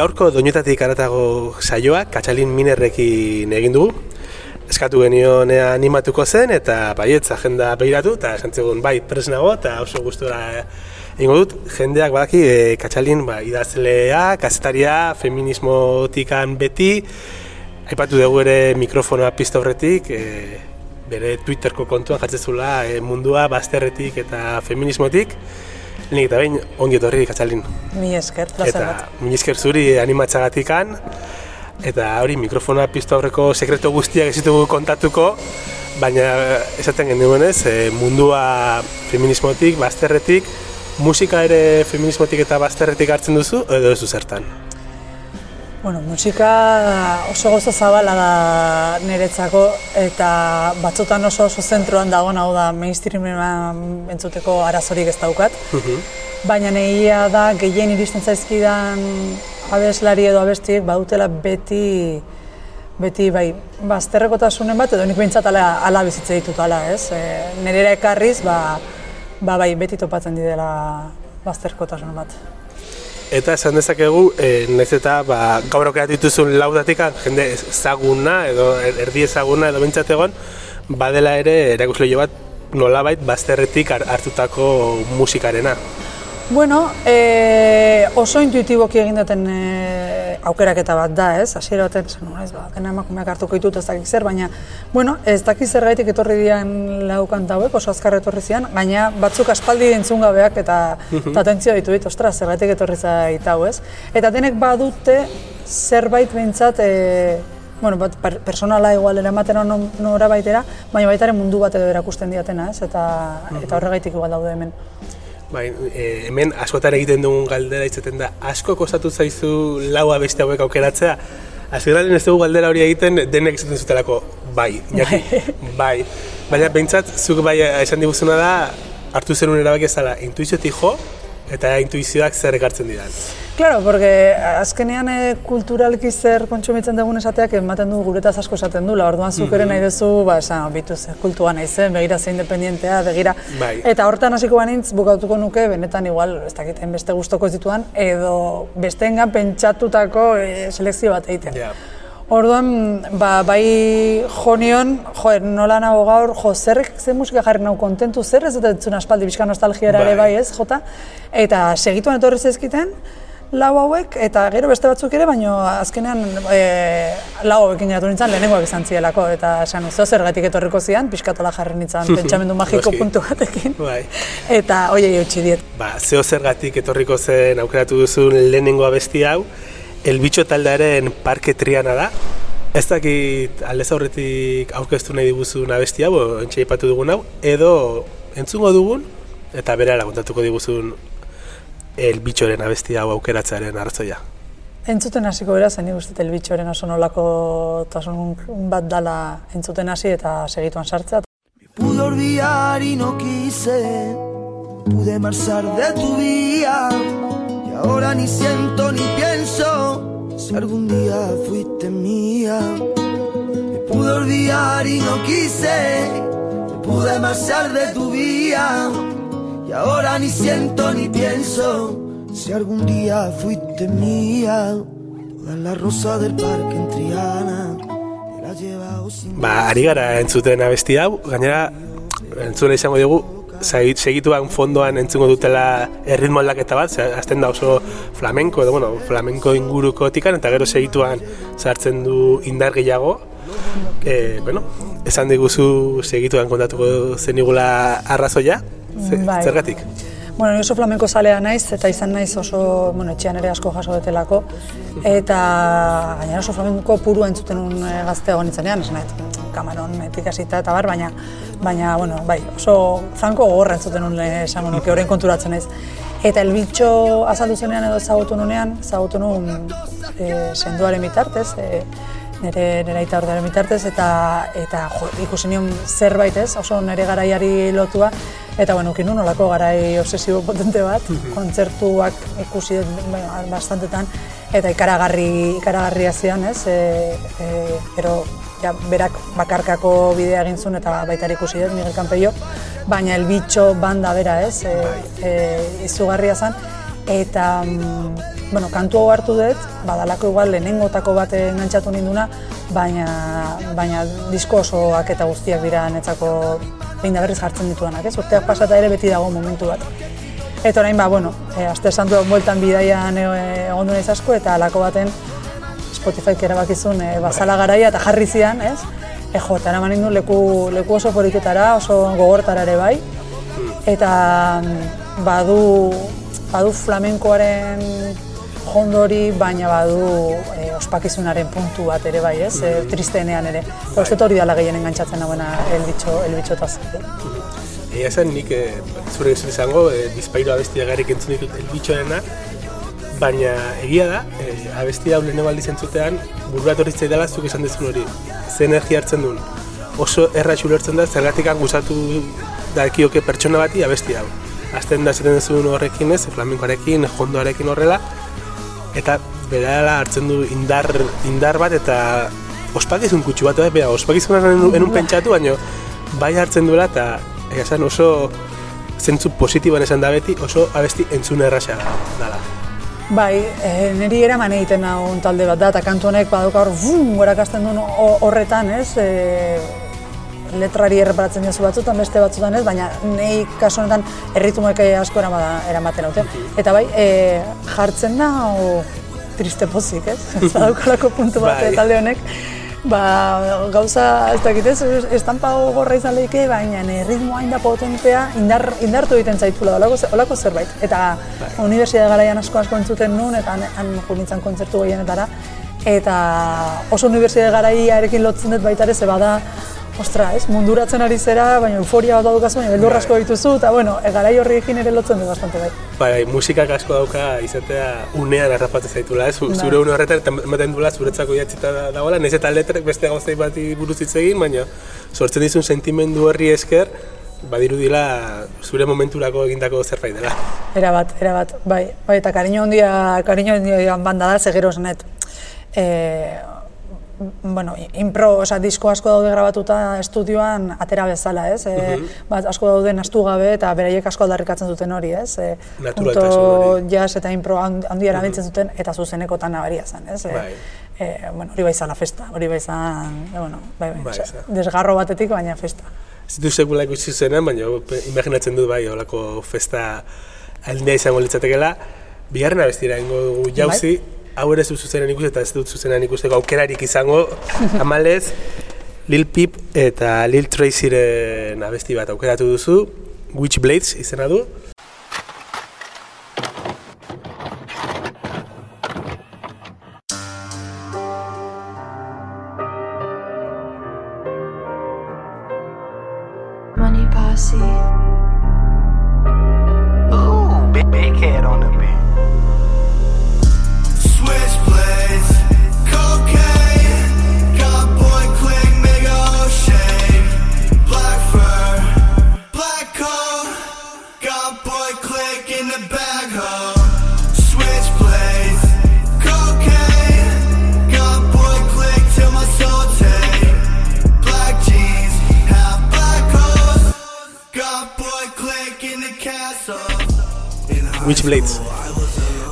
gaurko doinetatik aratago saioa, Katxalin Minerrekin egin dugu. Eskatu genioen animatuko zen, eta baietz agenda behiratu, eta esan zegoen bai presnago, eta oso gustura egingo dut. Jendeak badaki, e, Katxalin ba, idazlea, kazetaria, feminismotikan beti, aipatu dugu ere mikrofonoa pista horretik, e, bere Twitterko kontuan jatzezula e, mundua bazterretik eta feminismotik. Nik eta behin, ongi etorri katxalin. Mi esker, placer Eta mi esker zuri animatzagatikan. Eta hori mikrofonoa piztu aurreko sekreto guztiak ez ditugu kontatuko, baina esaten genuenez, e, mundua feminismotik, bazterretik, musika ere feminismotik eta bazterretik hartzen duzu, edo ez du zertan? Bueno, musika oso gozo zabala da niretzako eta batzutan oso oso zentroan dago hau da mainstreamen entzuteko arazorik ez daukat. Baina negia da gehien iristen zaizkidan abeslari edo abestiek badutela beti beti bai bazterrekotasunen bat edo nik behintzat ala, ala bizitze ditut ala, ez? E, nerera ekarriz, ba, ba bai beti topatzen didela bazterkotasun bat. Eta esan dezakegu, e, nahiz eta ba, gaur aukeratu dituzun laudatik jende ezaguna edo er, erdi ezaguna edo bintzat egon, badela ere erakusle bat nolabait bazterretik hartutako musikarena. Bueno, e, oso intuitiboki egin duten e, aukeraketa bat da, ez? Hasiera baten, esan ez, ba, dena emakumeak hartuko ditut ez dakik zer, baina, bueno, ez dakik zer gaitik etorri dian lau kantauek, oso azkar etorri zian, baina batzuk aspaldi entzun gabeak eta eta atentzio ditu dit, ostras, zer gaitik etorri zait hau, ez? Eta denek badute zerbait behintzat, e, bueno, bat personala igual eramaten nora baitera, baina baitaren mundu bat edo erakusten diatena, ez? Eta, eta horregaitik igual daude hemen. Bai, e, hemen askotan egiten dugun galdera izaten da, asko kostatu zaizu lau abeste hauek aukeratzea, Azkenean ez dugu galdera hori egiten denek izaten zutelako, bai, jaki, bai. Baina behintzat, zuk bai esan diguzuna da, hartu zenun erabak ezala intuiziotik jo, eta intuizioak zer ekartzen didan. Claro, porque azkenean e, kulturalki zer kontsumitzen dugun esateak ematen du guretaz asko esaten du, orduan zuk ere nahi duzu, ba, esan, bitu ze kultua nahi zen, begira ze independientea, begira. Bai. Eta hortan hasiko banintz, bukatuko nuke, benetan igual, ez dakiten beste gustoko ez dituan, edo besteengan pentsatutako e, selekzio bat egiten. Ja. Orduan, ba, bai jonion, jo, nola nago gaur, jo, zerrek, ze musika jarri nahu kontentu, zer ez dut entzun aspaldi bizka nostalgiara ere Bai. bai, ez, jota? Eta segituan etorri zezkiten, lau hauek, eta gero beste batzuk ere, baino azkenean e, lau hauekin geratu nintzen lehenengoak izan zielako, eta esan uzeo zergatik etorriko zian, pixkatola jarri nintzen pentsamendu magiko puntu batekin. Bai. Eta hoiei eutxi diet. Ba, zeo zergatik etorriko zen aukeratu duzun lehenengo abesti hau, El Bicho taldearen parke triana da. Ez dakit aldez aurretik aurkeztu nahi diguzun abesti hau, entxe aipatu dugun hau, edo entzungo dugun, eta bere kontatuko diguzun El Bichoren abesti hau aukeratzearen arrazoia. Entzuten hasiko beraz, nik uste dut elbitxoren oso nolako tasun bat dala entzuten hasi eta segituan sartzea. Pude olvidar y no quise, pude marchar de tu y ahora ni siento ni pienso si algún día fuiste mía. Me pude olvidar y no quise, me pude marchar de tu vida y ahora ni siento ni pienso si algún día fuiste mía. Todas las rosas del parque en Triana Ba, ari gara entzuten abesti hau, gainera entzuna izango dugu, segituan fondoan entzungo dutela erritmo aldaketa bat, azten da oso flamenko, edo bueno, flamenko inguruko tikan, eta gero segituan sartzen du indar gehiago. E, bueno, esan diguzu segituan kontatuko zenigula arrazoia, Ze, Bai. Bueno, ni oso flamenko zalea naiz, eta izan naiz oso, bueno, etxean ere asko jaso betelako, eta gainera oso flamenko purua entzuten un e, gazteago nintzenean, esan nahi, kamaron etik hasita eta bar, baina, baina, bueno, bai, oso franko gogorra entzuten un eh, esango nuke, orain konturatzen naiz. Eta elbitxo azaldu zenean edo ezagutu nunean, ezagutu nun e, senduaren bitartez, e, nire, nire aita ordearen bitartez, eta, eta jo, ikusi nion zerbait ez, oso nire garaiari lotua, eta bueno, ukin nolako garai obsesibo potente bat, kontzertuak ikusi dut ba, bastantetan, eta ikaragarri, ikaragarria zian, ez, e, e, ero, ja, berak bakarkako bidea egin zuen eta baita ikusi dut Miguel Campello, baina el bitxo banda bera, ez, e, e, izugarria zen, eta mm, bueno, kantu hau hartu dut, badalako igual lehenengotako bat engantzatu ninduna, baina, baina disko osoak eta guztiak dira netzako behin da berriz jartzen ditudanak, ez? Urteak pasata ere beti dago momentu bat. Eta orain, ba, bueno, e, aste santu bueltan bidaian e, egon du asko, eta alako baten Spotify erabakizun e, bazala garaia eta jarri zian, ez? E, jo, eta eraman nindu leku, leku oso poritutara, oso gogortara ere bai, eta mm, badu, badu flamenkoaren jondori, baina badu e, ospakizunaren puntu bat ere bai, ez? E, tristeenean ere. Eta uste hori dala gehien engantzatzen dagoena elbitxo, elbitxo eta Egia zen nik e, zure gizu izango, e, bizpairu abestia garrik entzun ditut elbitxoena, baina egia da, e, abestia hau lehenengo aldiz entzutean, burbat hori dela zuk esan dezun hori. Ze energia hartzen duen. Oso erra ulertzen da, zergatik guzatu dakioke pertsona bati abesti hau. Azten da ziren duzun horrekin ez, flamenkoarekin, jondoarekin horrela, eta berala hartzen du indar, indar bat eta ospakizun kutsu bat, eh? ospakizun enun pentsatu, baina bai hartzen duela eta esan oso zentzu positiboan esan da beti, oso abesti entzun erraxa dala. Bai, e, niri eraman egiten hau talde bat da, eta kantu honek badauka hor, bum, gorakasten duen horretan, ez? E, letrari erreparatzen dizu batzutan, beste batzutan ez, baina nei kasu honetan erritmoek asko eramaten haute. Eta bai, e, jartzen da, o, triste pozik, ez? Ez daukalako puntu bat bai. talde honek. Ba, gauza, ez dakit ez, estampa gorra izan lehike, baina erritmoa hain da potentea, indar, indartu egiten zaitula, olako, olako zerbait. Eta bai. universidade garaian asko asko entzuten nun, eta han, han kontzertu gehienetara. Eta oso universidade garaiarekin lotzen dut baita ere, ze bada ostra, ez, munduratzen ari zera, baina euforia bat badukazu, baina beldurra asko dituzu, eta bueno, egarai horriekin ere lotzen du bastante bai. Bai, musikak asko dauka izatea unean arrapatu zaitula, ez? Bai. Zure une horretan, eta ematen dula zuretzako jatzita dagoela, nez eta letrek beste gauzei bat buruz hitz egin, baina sortzen dizun sentimendu horri esker, badiru dila zure momenturako egindako zerbait dela. Era bat, era bat, bai, bai, eta kariño handia, kariño handia banda da, segero zenet. Eh, bueno, impro, oza, disko asko daude grabatuta estudioan atera bezala, ez? E, bat, asko daude nastu gabe eta beraiek asko aldarrikatzen duten hori, ez? E, Naturaltasun Jazz eta impro handi erabiltzen zuten eta zuzenekotan nabaria zen, ez? E, bai. E, bueno, hori bai la festa, hori bai zan, e, bueno, bai, bai, bai desgarro batetik, baina festa. Ez du sekula ikusi baina imaginatzen dut bai, holako festa aldea izango litzatekela. Bigarren abestira ingo dugu jauzi, bai? Hau ere zuzenean ikusi eta ez dut zuzenean ikusteko aukerarik izango, amalez, Lil Peep eta Lil Tracyren abesti bat aukeratu duzu, Witchblades izena du.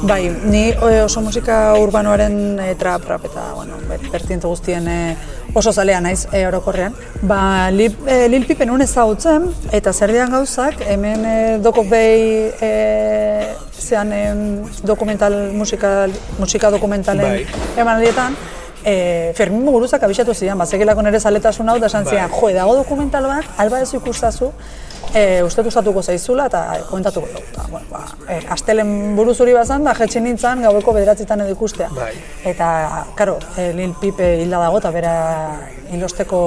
Bai, ni oso musika urbanoaren e, trap, rap eta, bueno, bertiente guztien e, oso zalea naiz e, orokorrean. Ba, Lil, e, Lil Pippen un ezagutzen, eta zer dian gauzak, hemen e, doko behi e, zean e, dokumental, musika, musika dokumentalen bai. eman dietan, e, Fermin Muguruzak abixatu zidan, bat zegelako nire zaletasun hau, da esan zidan, bai. jo, dago dokumental bat, alba ez ikustazu, e, uste gustatuko zaizula eta komentatuko dugu. Ta, bueno, ba, e, astelen buruz hori bazan, da jetxin nintzen gaueko bederatzitan edo ikustea. Bai. Eta, karo, e, Lil Pipe hilda dago eta bera hilosteko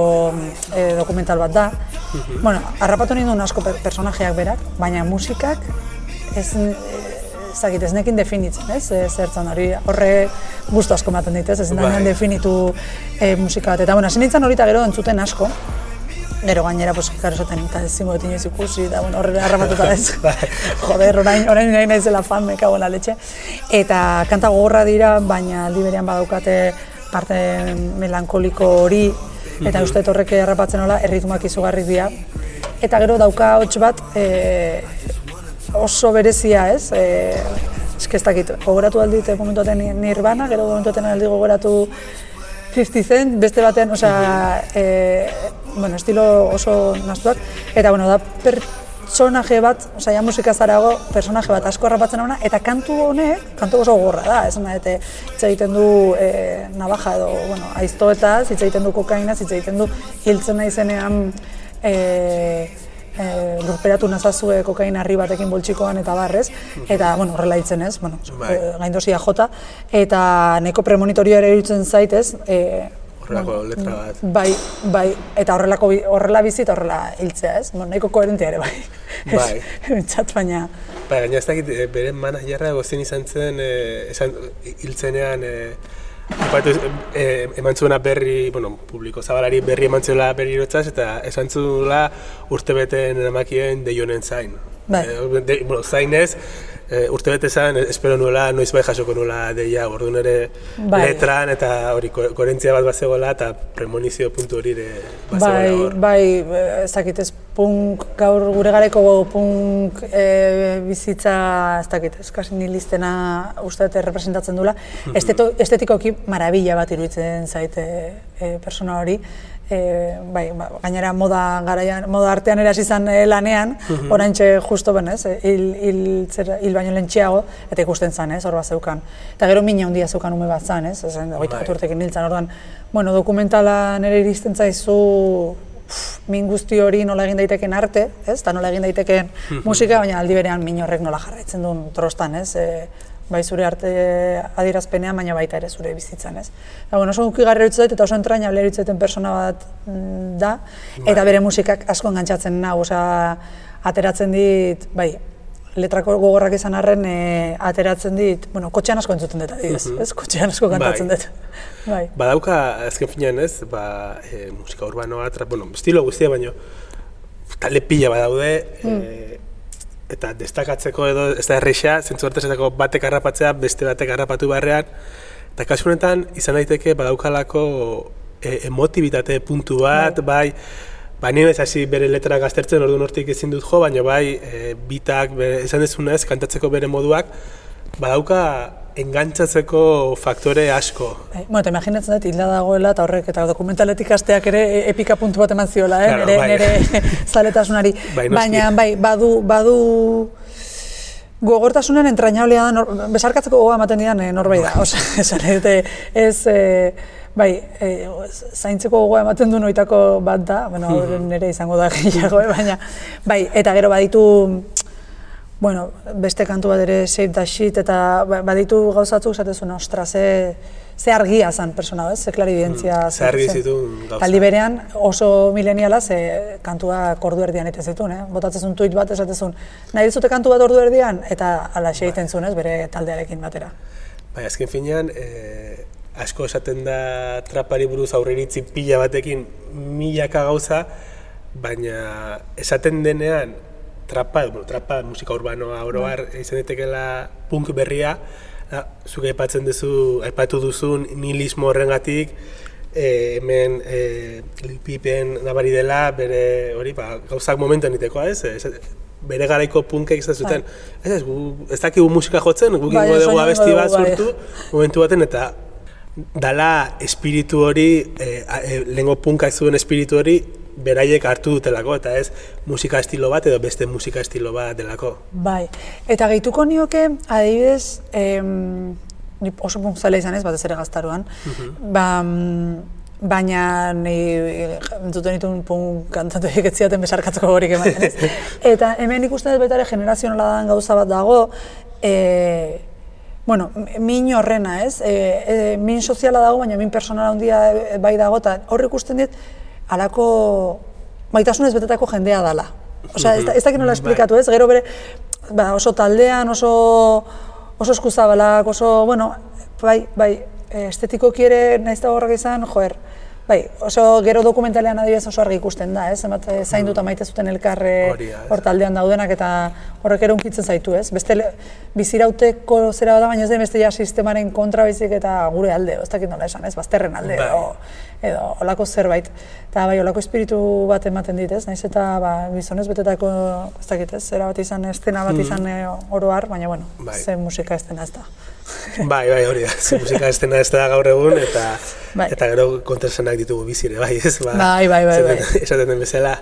e, dokumental bat da. Mhm. Bueno, harrapatu ninduen asko personajeak berak, baina musikak ez zagit ez nekin definitzen, ez? E, zertzen hori horre gustu asko ematen dit, ez? Ez bai. definitu e, musika bat. Eta, bueno, hasi nintzen hori eta gero entzuten asko, Gero gainera, pues, karo esaten, eta ez zingo dut ikusi, da, bueno, horre harrapatuta ez. Bai. Joder, orain, orain nahi nahi zela fan, me cago letxe. Eta kanta gogorra dira, baina aldi berean badaukate parte melankoliko hori, eta mm uste horrek harrapatzen hola, erritmoak izugarri dira. Eta gero dauka hots bat, e, oso berezia ez, e, eske ez dakit, gogoratu aldit momentu baten Nirvana, gero momentu baten aldi gogoratu 50 Cent, beste batean, osea, e, bueno, estilo oso naztuak, eta bueno, da pertsonaje bat, osea, ja musika zarago, personaje bat asko harrapatzen hona, eta kantu honek, kantu oso gorra da, ez da, hitz egiten du e, navaja edo, bueno, aiztoetaz, hitz egiten du kokaina, hitz egiten du hiltzen naizenean, e, e, lurperatu nazazue kokain harri batekin boltsikoan eta barrez, eta, bueno, horrela hitzen ez, bueno, bai. e, gaindosia jota, eta neko premonitorioa ere irutzen zaitez, e, horrelako bueno, letra bat. Bai, bai, eta horrelako horrela bizi eta horrela hiltzea, ez? Bueno, nahiko koherentea ere bai. Bai. Entzat baina. Bai, gaina ez dakit e, bere manajerra gozien izan zen, e, esan hiltzenean e, Batu, e, eman zuena berri, bueno, publiko zabalari berri eman zuela berri erotzaz, eta esan zuela urte beten eramakien deionen zain. Bai. E, de, bueno, zain ez, e, urte bete zen, espero nuela, noiz bai jasoko nuela deia, orduan ere bai. letran, eta hori koherentzia bat bazegoela, eta premonizio puntu hori ere bazegoela hor. Bai, bai, ez punk, gaur gure gareko punk e, bizitza, ez dakit, eskasi niliztena uste dute representatzen dula. Esteto, estetikoki marabila bat iruditzen zaite e, persona hori e, bai, ba, gainera moda garaian, moda artean erasi izan e, lanean, mm oraintxe justo ben, ez, hil, hil, hil baino lentxeago, eta ikusten zan, ez, hor bat zeukan. Eta gero mina handia zeukan ume bat zan, ez, ez, goita bat urtekin niltzen, orduan, bueno, dokumentala nire iristen zaizu, min guzti hori nola egin daiteken arte, ez, eta nola egin daiteken musika, baina aldi berean min horrek nola jarraitzen duen trostan, ez, e, bai zure arte adierazpenean, baina baita ere zure bizitzan, ez? Ba, bueno, oso ukigarri zait eta oso entraina duten persona bat mm, da, bai. eta bere musikak asko engantzatzen nahu, osea, ateratzen dit, bai, letrako gogorrak izan arren e, ateratzen dit, bueno, kotxean asko entzuten dut, adibidez, uh ez? Kotxean asko kantatzen bai. dut. bai. Badauka, azken finean ez, ba, e, musika urbanoa, bueno, estilo guztia, baino, talde pila badaude, mm. e, eta destakatzeko edo ez da erreixa, zentzu hartezateko batek harrapatzea, beste batek harrapatu beharrean, eta kasu honetan izan daiteke badaukalako e, emotibitate puntu bat, bai, bai, bai ez hasi bere letra gaztertzen ordu nortik ezin dut jo, baina bai, e, bitak, bere, esan dezunez, kantatzeko bere moduak, badauka engantzatzeko faktore asko. Bai, bueno, eta imaginatzen dut, hilda dagoela, eta horrek, eta dokumentaletik asteak ere e, epika puntu bat eman ziola, eh? nere, bai. nere zaletasunari. Bai, Baina, bai, badu, badu gogortasunen entrainablea da, nor, besarkatzeko gogoa ematen dian eh, norbait da. Bai. Osa, esan, ez, eh, bai, eh, zaintzeko gogoa ematen du noitako bat da, bueno, nere izango da gehiago, eh, baina, bai, eta gero baditu, bueno, beste kantu bat ere save the shit eta ba, baditu gauzatzuk esatezun, ostra, ze, ze argia zan persona, ez? Ze klaribidentzia. Mm, ze argi zituen gauza. Taldi berean oso mileniala ze kantua kordu erdian ete zituen, eh? Botatzen tuit bat esatezun, nahi dizute kantu bat ordu erdian eta ala xeiten zuen, ez? Bere taldearekin batera. Bai, azken finean, eh, asko esaten da trapari buruz aurreiritzi pila batekin milaka gauza, baina esaten denean trapa, bueno, trapa musika urbanoa oroar mm. izan daitekeela punk berria, da, zuke aipatzen duzu, aipatu duzun nihilismo horrengatik, e, hemen e, Pipen nabari dela, bere hori, ba, gauzak momentuan niteko, ez? bere garaiko punkek izan zuten, bai. ez, ez, gu, ez dakigu musika jotzen, guk bai, dugu abesti bat bai. sortu, momentu baten, eta dala espiritu hori, e, e, lehenko punka zuen espiritu hori, beraiek hartu dutelako, eta ez musika estilo bat edo beste musika estilo bat delako. Bai, eta gehituko nioke, adibidez, em, oso punzale izan ez, batez ere gaztaruan, mhm. ba, baina ni entzuten ditun punk kantatu egitziaten besarkatzeko horik ematen ez. eta hemen ikusten dut betare generazionala gauza bat dago, e, bueno, min horrena ez, e, e, min soziala dago, baina min personala handia bai dago, eta horri ikusten dit, alako maitasunez betetako jendea dala. Osea, ez, ez dakit nola bai. esplikatu, ez? Gero bere, ba, oso taldean, oso oso eskuzabalak, oso, bueno, bai, bai, estetiko kiere naiz da horrek izan, joer, bai, oso gero dokumentalean adibidez oso argi ikusten da, ez? Zenbat eh, zainduta maite zuten elkarre da, hor taldean daudenak eta horrek ere unkitzen zaitu, ez? Beste bizirauteko zera bada, baina ez den beste ja sistemaren kontra baizik eta gure alde, ez dakit nola esan, ez? Bazterren alde Bai. edo edo olako zerbait. Eta bai, olako espiritu bat ematen dit, ez? Naiz eta ba, gizonez betetako, ez dakit, ez? Zera bat izan, estena bat izan eh, oro har, baina bueno, Mm. Bai. ze musika estena ez da. Bai, bai, hori da. Ze musika estena ez da gaur egun eta Bai. eta gero kontrasenak ditugu bizire, bai, ez? Ba, Bai, bai, bai, bai. Esaten den bezala.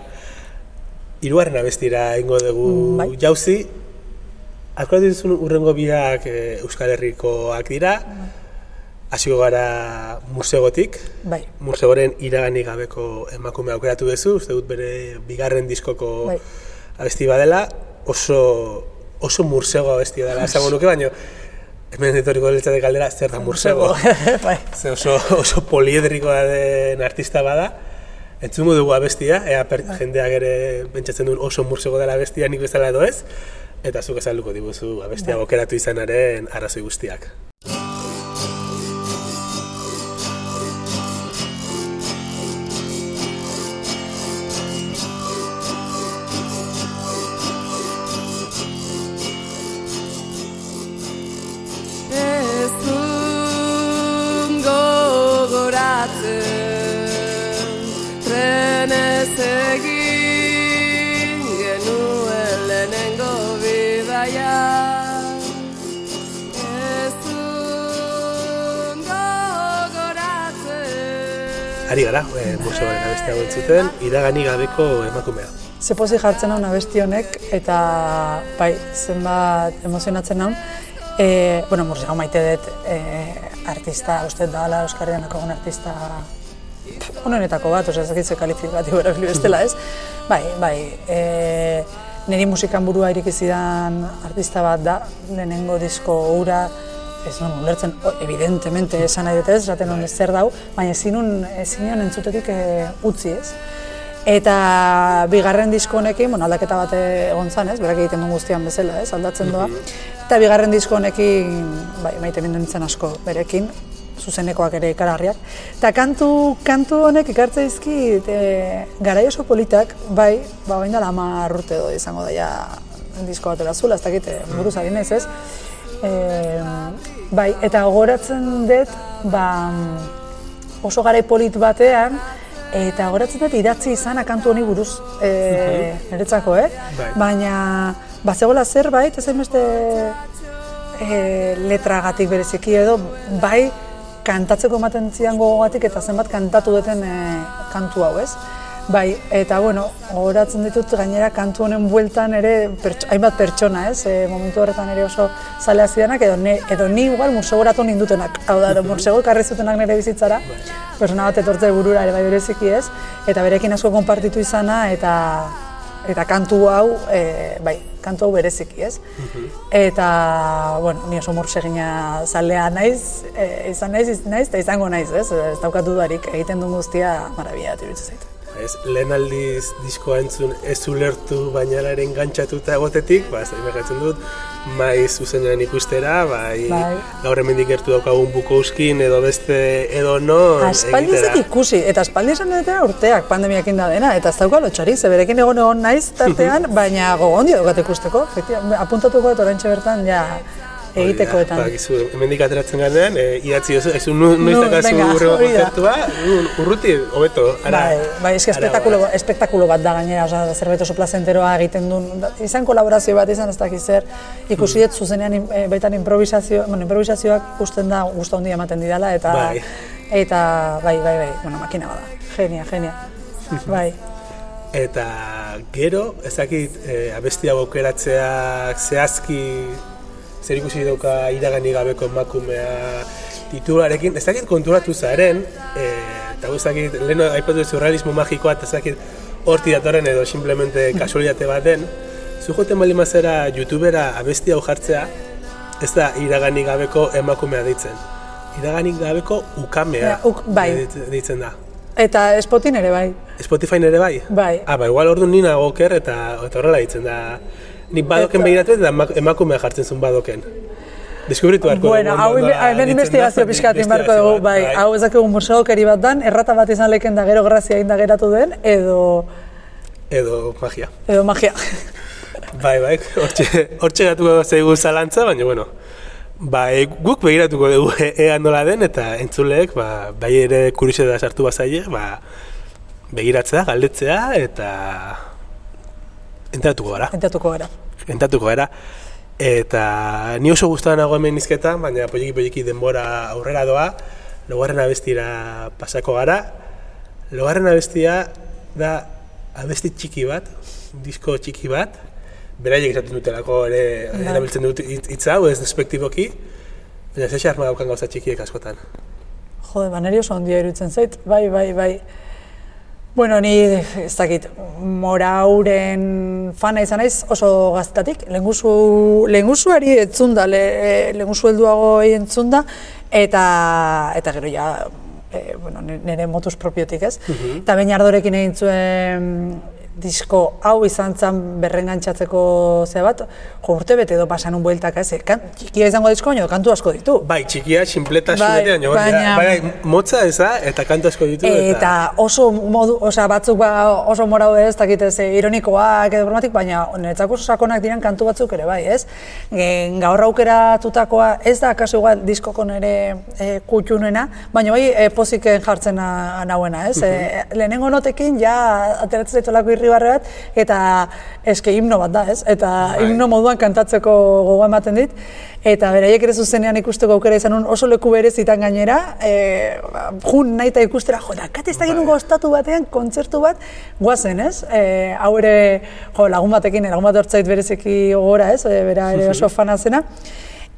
Hirugarren abestira ingo dugu Bai. jauzi. Akoratu dituzun urrengo biak e, Euskal Herrikoak dira. Hasiko gara musegotik. Bai. Musegoren iraganik gabeko emakume aukeratu duzu, uste dut bere bigarren diskoko Bai. abesti badela, oso oso mursego abestia dela, esango nuke, baina hemen etorriko litzateke galdera zer da mursego. bai. Ze oso, oso poliedrikoa den artista bada. Entzungo dugu abestia, ea per, jendeak ere pentsatzen duen oso mursego dela abestia nik bezala edo ez. Eta zuk ezaluko diguzu abestia bokeratu izanaren arrazoi guztiak. Entzuten, iragani gabeko emakumea. Ze pozik jartzen hau abesti honek eta bai, zenbat emozionatzen naun. E, bueno, murzego maite dut e, artista, uste dut dala Euskarrian dakogun artista pff, onenetako bat, osea, ez dakit ze kalifikatibo erabili bestela, ez? Bai, bai, e, niri musikan burua iriki zidan artista bat da, lehenengo disko ura, ez nuen ulertzen, evidentemente esan nahi dut ez, esaten nuen zer dau, baina ezin nion entzutetik e, utzi ez. Eta bigarren disko honekin, bueno, aldaketa bat egon zan, ez, berak egiten duen guztian bezala, ez, aldatzen doa. Eta bigarren disko honekin, bai, maite mindu nintzen asko berekin, zuzenekoak ere ikaragarriak. Eta kantu, kantu honek ikartze dizkit, e, garai oso politak, bai, ba, bain dela hamar urte edo izango da ja disko batera zula, ez dakit, eh, buruz ari naiz, ez? E, bai, eta gogoratzen dut, ba, oso garai polit batean, eta goratzen dut idatzi izana kantu honi buruz e, niretzako, eh? Bai. Baina, bazegola zerbait, ez beste e, letragatik bereziki edo, bai kantatzeko ematen zidan gogogatik eta zenbat kantatu duten e, kantu hau, ez? Bai, eta bueno, gogoratzen ditut gainera kantu honen bueltan ere pertso, hainbat pertsona, ez? E, momentu horretan ere oso zalea zidanak edo, ne, edo ni igual mursegoratu nindutenak. Hau da, mursego ekarri zutenak nire bizitzara, persona bat etortze burura ere bai bereziki ez, eta berekin asko konpartitu izana eta eta kantu hau, e, bai, kantu hau bereziki, ez? Eta, bueno, ni oso mursegina zalea naiz, e, izan naiz, iz- naiz, eta izango naiz, ez? Ez daukat dudarik, egiten duen guztia marabia bat iruditzen zait. Ez, lehen aldiz diskoa entzun ez ulertu baina ere engantzatuta egotetik, ba, ez imagatzen dut, mai zuzenean ikustera, bai, Bai. gaur hemendik gertu daukagun Bukowskin edo beste edo no Aspaldi ez ikusi, eta aspaldi esan dut urteak pandemiakin da dena, eta ez dauka lotxarik, ze berekin egon egon naiz tartean, baina gogondi daukat ikusteko, apuntatuko dut oraintxe bertan, ja, egitekoetan. Ba, gizu, hemendik ateratzen ganean, e, idatzi duzu, ez nu, noiz dakazu venga, urrego un- urruti, hobeto, ara. Bai, bai, eski espektakulo, ba. espektakulo bat da gainera, osea, zerbait oso plazenteroa egiten duen, izan kolaborazio bat izan ez dakiz zer, ikusi dut zuzenean eh, baitan improvisazio, bueno, improvisazioak ikusten da gustu handia ematen didala eta Bai. eta bai, bai, bai, bueno, makina bada. Genia, genia. Bai. Eta gero, ez dakit, e, abestia aukeratzeak zehazki zer ikusi dauka iragani gabeko emakumea titularekin, ez dakit konturatu zaren, e, eta ez dakit, lehen aipatu duzu realismo magikoa, eta ez dakit horti datorren edo simplemente kasualitate bat den, zu joten bali mazera youtubera abesti hau jartzea, ez da iragani gabeko emakumea deitzen. Iraganik gabeko ukamea Ja, uk- bai. deitzen da. Eta Spotin ere bai. Spotify ere bai? Bai. Ah, ba, igual orduan nina goker eta, eta horrela ditzen da. Nik badoken begiratu eta emak- emakumea jartzen zuen badoken. Deskubritu beharko Bueno, hau hemen investigazio da, pixkat egin beharko dugu, bai, hau ez dakigu museokeri bat dan, errata bat izan leken da gero grazia egin da geratu den, edo, Edo magia. edo magia. Bai, bai, hortxe, hortxe gatuko zaigu zalantza, baina, bueno, ba, e, guk begiratuko dugu e- ea nola den, eta entzuleek, ba, bai ere kuriose da sartu bazaile, ba, begiratzea, galdetzea, eta entratuko gara, Entatuko gara. entratuko gara. Eta ni oso guztua nago hemen izketan, baina poliki poliki denbora aurrera doa, logarren abestira pasako gara. Logarren abestia da abesti txiki bat, disko txiki bat, beraiek esaten dutelako ere Bai. erabiltzen dut hitz hau, ez despektiboki, baina ze xarma daukan gauza txikiek askotan. Jode, ba, niri oso ondia iruditzen zait, bai, bai, bai. Bueno, ni ez dakit, morauren fana izan naiz oso gaztatik, lehengusu, lehengusuari entzunda, le, e, lehengusu helduago entzunda, eta, eta gero ja, e, bueno, ni- nire motus propiotik ez. Eta baina ardorekin egin zuen disko hau izan zen berrengantzatzeko ze bat, jo urte bete edo pasan un bueltak ez, kan, txikia izango disko, baina kantu asko ditu. Bai, txikia, sinpleta, Bai, bai, baina, baina- bai, motza ez da, eta kantu asko ditu, Eta oso modu, osea, batzuk ba oso morau ez, dakit ez, ironikoak edo bromatik, baina niretzako oso sakonak diren kantu batzuk ere bai, ez? Gaur aukeratutakoa ez da kasu igual diskoko nere e, kutxunena, baina bai e, poziken jartzen na- nauena, ez? E, lehenengo notekin ja ateratzen zaitolako irribarre bat, eta eske himno bat da, ez? Eta Bai. himno moduan kantatzeko gogoa ematen dit, eta beraiek ere zuzenean ikusteko aukera izan nun oso leku berezitan gainera, e, ba, jun nahi eta ikustera, jo, dakate ez da genuen goztatu batean, kontzertu bat, guazen, ez? E, hau ere, jo, lagun batekin, lagun bat hortzait bereziki gogora, ez? E, bera ere oso fana zena.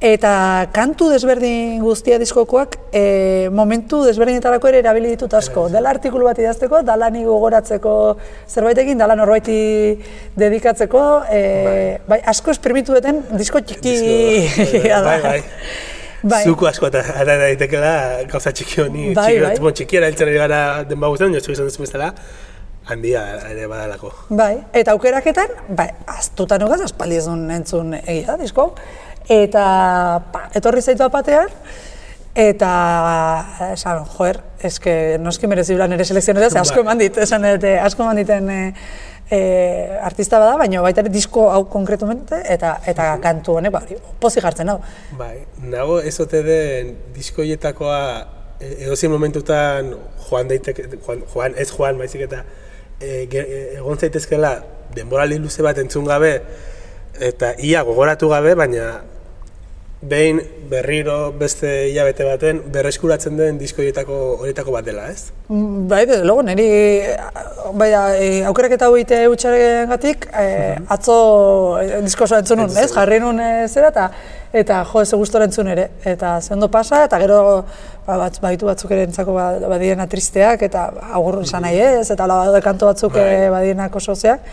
Eta kantu desberdin guztia diskokoak e, momentu desberdinetarako ere erabili ditut asko. Dala artikulu bat idazteko, dala ni gogoratzeko zerbaitekin, dala norbaiti dedikatzeko, e, bai. asko esprimitu duten disko txiki da. bai, bai. Bai. Zuko asko eta ara daitekela gauza txiki honi, Bai, txiki, bai. bueno, txikia erabiltzen ari gara denba guztien, jozu izan duzu bezala, handia ere badalako. Bai, eta aukeraketan, bai, aztuta nogaz, aspaldi ez entzun egia, disko. Eta pa, etorri zaitu apatean, eta esan, joer, eske noski merezibla nire selekzionera, ze asko eman dit, esan dut, eh, asko eman diten e, e, artista bada, baina baita disko hau konkretumente, eta eta kantu honek, ba, hori, pozik jartzen hau. Bai, nago ez ote den diskoietakoa e- edozein momentutan joan daiteke, joan, joan, ez joan baizik eta e, egon zaitezkela denboraldi luze bat entzun gabe eta ia gogoratu gabe, baina behin berriro beste hilabete baten berreskuratzen den diskoietako horietako bat dela, ez? Bai, desde luego, niri bai, e, aukeraketa hau egitea eutxaren gatik, e, atzo e, diskosoa entzun nun, ez? Jarri nun e, zera, eta, eta jo, ez gustora entzun ere. Eta ze ondo pasa, eta gero ba, batz, baitu batzuk ere entzako ba, badiena tristeak, eta agur esan nahi ez, eta badaude kantu batzuk Bai. e, badienak oso zeak.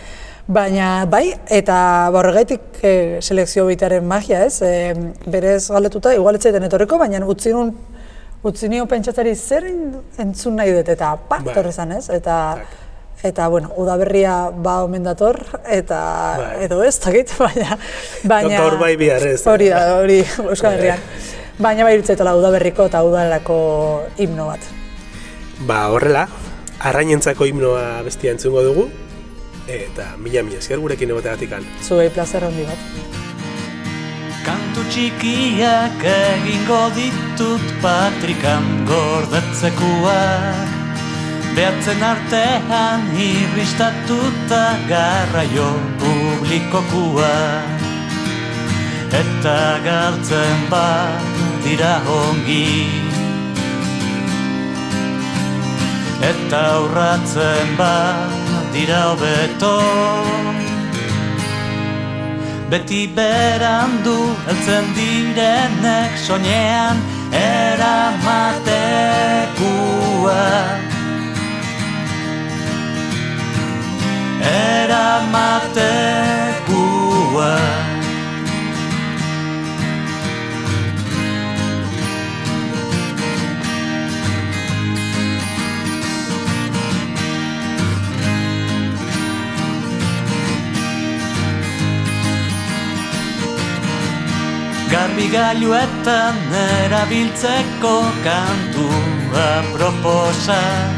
Baina bai, eta ba, horregaitik e, selekzio bitaren magia, ez? E, berez galdetuta, igual etzaiten etorriko, baina utzi nun utzi nio pentsatzari zer en- entzun nahi dut, eta pa, Bai. torri zan, ez? Eta, Tak. eta bueno, udaberria ba omen dator, eta Bai. edo ez, takit, baina... baina Gaur bai bihar ez. Hori da, hori Euskal Bai. Herrian. Baina bai irutzaitola udaberriko eta udalako himno bat. Ba, horrela, arrainentzako himnoa bestia entzungo dugu, eta mila mila esker gurekin egoteagatik Zuei plazer handi bat. Kantu txikiak egingo ditut patrikan gordetzekuak. Behatzen artean irristatuta garraio publikokuak Eta galtzen bat dira ongi. Eta aurratzen bat dira hobeto. Beti berandu heltzen direnek soinean eramatekua Eramatekua Nabigailuetan erabiltzeko kantua proposak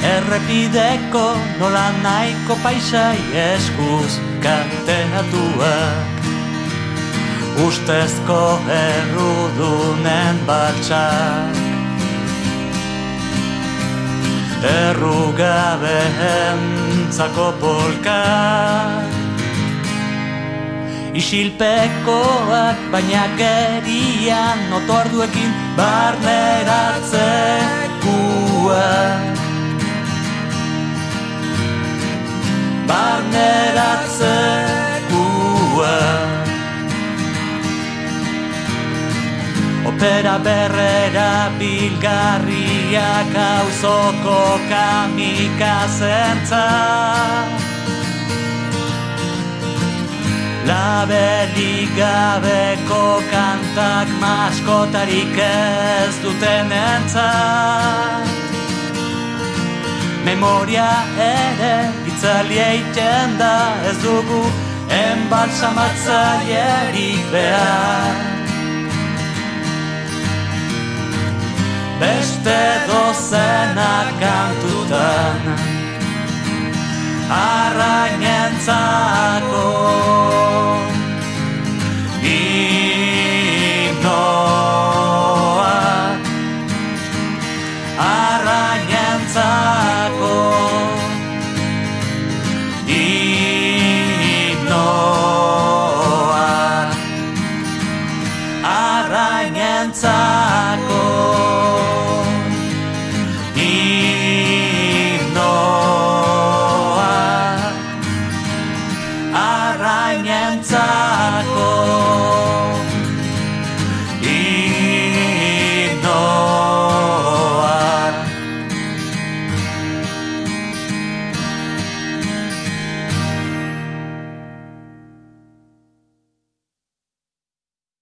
Errepideko nola nahiko paisai eskuz kantenatuak Ustezko errudunen baltsak Errugabe entzako polkak Isilpekoak baina gerian otorduekin barneratzekuak Barneratzekuak Opera berrera bilgarriak auzoko kamikazentzak Labelik gabeko kantak maskotarik ez duten entzat. Memoria ere itzali eiten da ez dugu enbalsamatzailerik behar. Beste dozena kantutan Arrainentzako